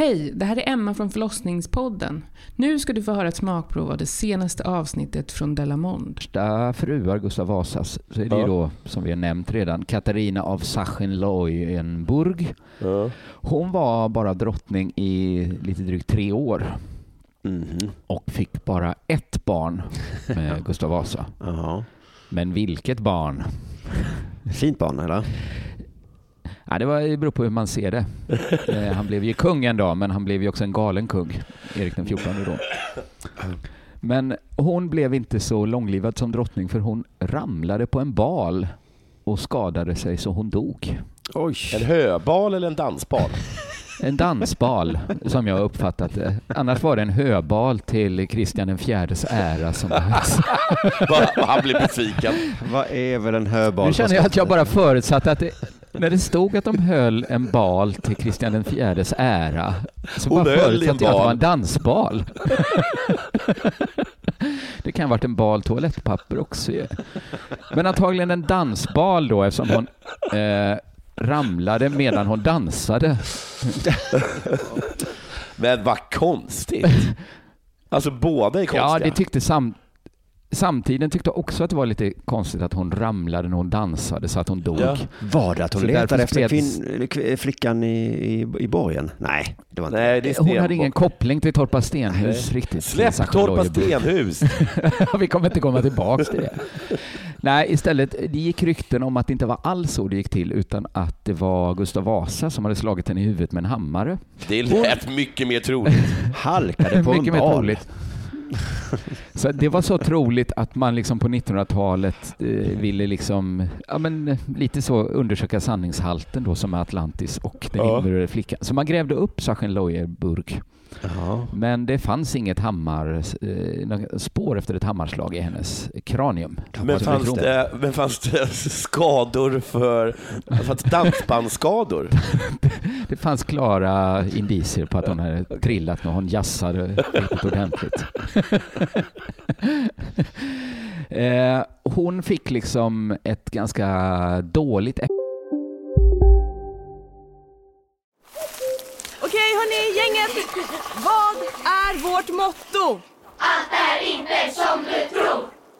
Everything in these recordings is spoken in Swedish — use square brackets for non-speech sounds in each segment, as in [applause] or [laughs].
Hej, det här är Emma från förlossningspodden. Nu ska du få höra ett smakprov av det senaste avsnittet från Delamond. Första fruar Gustav Vasas så är det Ja. ju då, som vi har nämnt redan, Katarina av Sachsen-Lauenburg. Ja. Hon var bara drottning i lite drygt tre år Mhm. och fick bara ett barn med [laughs] Gustav Vasa. Jaha. Men vilket barn? Fint barn eller? Ja, det, var, det beror på hur man ser det. [laughs] Eh, han blev ju kung en dag, men han blev ju också en galen kung, Erik den XIV då. Men hon blev inte så långlivad som drottning för hon ramlade på en bal och skadade sig så hon dog. Oj. En höbal eller en dansbal? [laughs] En dansbal, som jag uppfattat det. Annars var det en höbal till Kristian fjärdes ära som behövs. [laughs] Vad- Han blev besviken. Vad är väl en höbal? Nu känner jag att jag bara förutsatte att det, när det stod att de höll en bal till Kristian den fjärdes ära så bara förutsatte jag att det var en dansbal. [laughs] Det kan ha varit en bal toalettpapper också ju. Men antagligen en dansbal då eftersom hon eh, ramlade medan hon dansade. Men vad konstigt. Alltså båda är konstiga. Ja, det tyckte sam samtiden tyckte också att det var lite konstigt att hon ramlade när hon dansade så att hon dog. Ja. Var det att hon Så letade efter spreds- kvinn, kv- flickan i, i, i borgen? Nej, det var inte Nej, det Hon hade ingen koppling till Torpa stenhus riktigt. Släpp Torpa stenhus. [laughs] Vi kommer inte komma tillbaks till det. Nej, istället, det gick rykten om att det inte var alls så det gick till, utan att det var Gustav Vasa som hade slagit henne i huvudet med en hammare. Det lät mycket mer troligt. halkade på en Mycket mer bal. troligt. Så det var så troligt att man liksom på 1900-talet eh, ville liksom, ja men eh, lite så undersöka sanningshalten då som är Atlantis och den Ja. flickan. Så man grävde upp Sachsen-Lauenburg. Ja. Men det fanns inget hammar, eh, spår efter ett hammarslag i hennes kranium. Men Så fanns det, men fanns det [laughs] skador för... Fanns dansbandsskador? [laughs] Det fanns klara indicier på att hon hade trillat när hon jassade riktigt ordentligt. [laughs] eh, hon fick liksom ett ganska dåligt Okej hörni, gänget. Vad är vårt motto?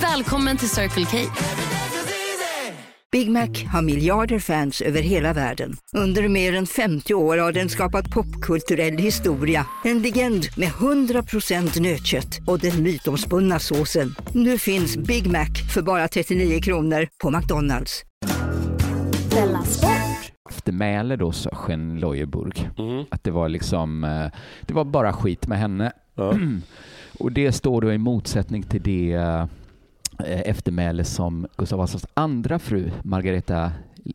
Välkommen till Circle K. Big Mac har miljarder fans över hela världen. Under mer än 50 år har den skapat popkulturell historia. En legend med 100% nötkött och den mytomspunna såsen. Nu finns Big Mac för bara 39 kronor på McDonalds. eftermäle då, Sachsen Leuenburg. Mm. Att det var liksom, eh, det var bara skit med henne. Ja. [clears throat] Och det står då i motsättning till det eh, eftermäle som Gustav Vasas andra fru, Margareta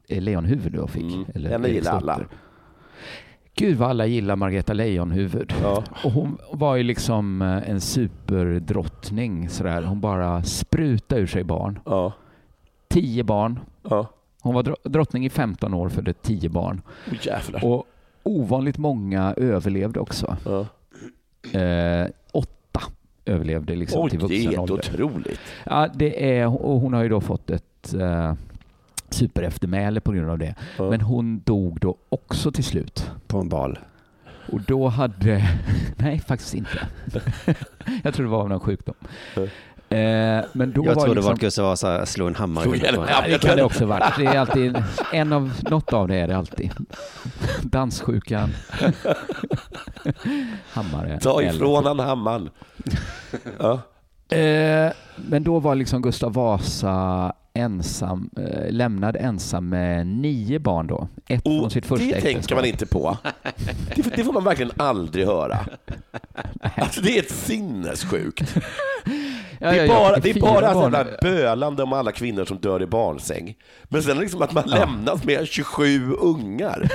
Leonhuvud då fick. Mm. Eller Henne gillar alla. Gud vad alla gillar Margareta Lejonhuvud. Ja. Och hon var ju liksom eh, en superdrottning sådär. Hon bara sprutade ur sig barn. Ja. Tio barn. Ja. Hon var dro- drottning i 15 år, födde tio barn. Oh. Och ovanligt många överlevde också. Ja. Eh, överlevde liksom Oj, till det är vuxen helt ålder. otroligt. Ja, det är, och hon har ju då fått ett uh, supereftermäle på grund av det. Ja. Men hon dog då också till slut. På en bal. Och då hade... [laughs] Nej, faktiskt inte. [laughs] jag tror det var av någon sjukdom. Eh, men då jag var tror det liksom, var att Gustav Vasa slog en hammare i huvudet Ja, det kan det också varit. Det är alltid en av, något av det är det alltid. [laughs] Danssjukan, [laughs] hammare. Ta ifrån han hammaren. [laughs] Ja. Eh, men då var liksom Gustav Vasa ensam, eh, lämnad ensam med nio barn då. Ett Och från sitt första det tänker äktenskap. man inte på. Det, det får man verkligen aldrig höra. [laughs] Alltså, det är ett sinnessjukt. Ja, Det ja, är ja, bara, det är fyra bara barn. sådana bölande om alla kvinnor som dör i barnsäng. Men sen liksom att man lämnas med 27 ungar.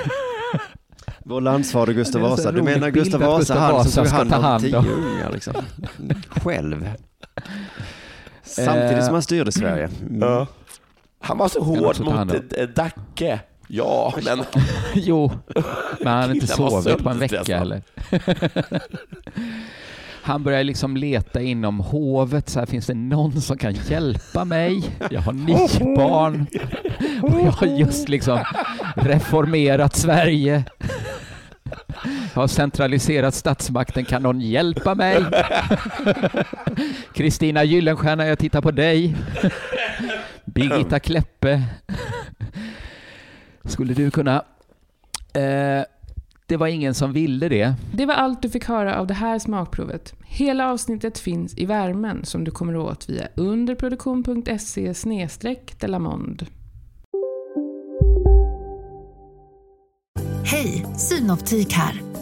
Vår landsfader Gustav Vasa. Du menar Gustav att Vasa, Gustav han som tog hand om hand tio ungar liksom. Själv. Samtidigt Eh, som han styrde Sverige. Mm. Ja. Han var så hård mot eh, Dacke. Ja, men [laughs] Jo, men han hade inte sovit på en vecka heller. [laughs] Han började liksom leta inom hovet, så här, finns det någon som kan hjälpa mig? Jag har nio barn och jag har just liksom reformerat Sverige. Har centraliserat statsmakten, kan någon hjälpa mig? Kristina Gyllenstierna, jag tittar på dig. Birgitta Kleppe. Skulle du kunna... Eh, det var ingen som ville det. Det var allt du fick höra av det här smakprovet. Hela avsnittet finns i värmen som du kommer åt via underproduktion.se delamond. Hej, Synoptik här.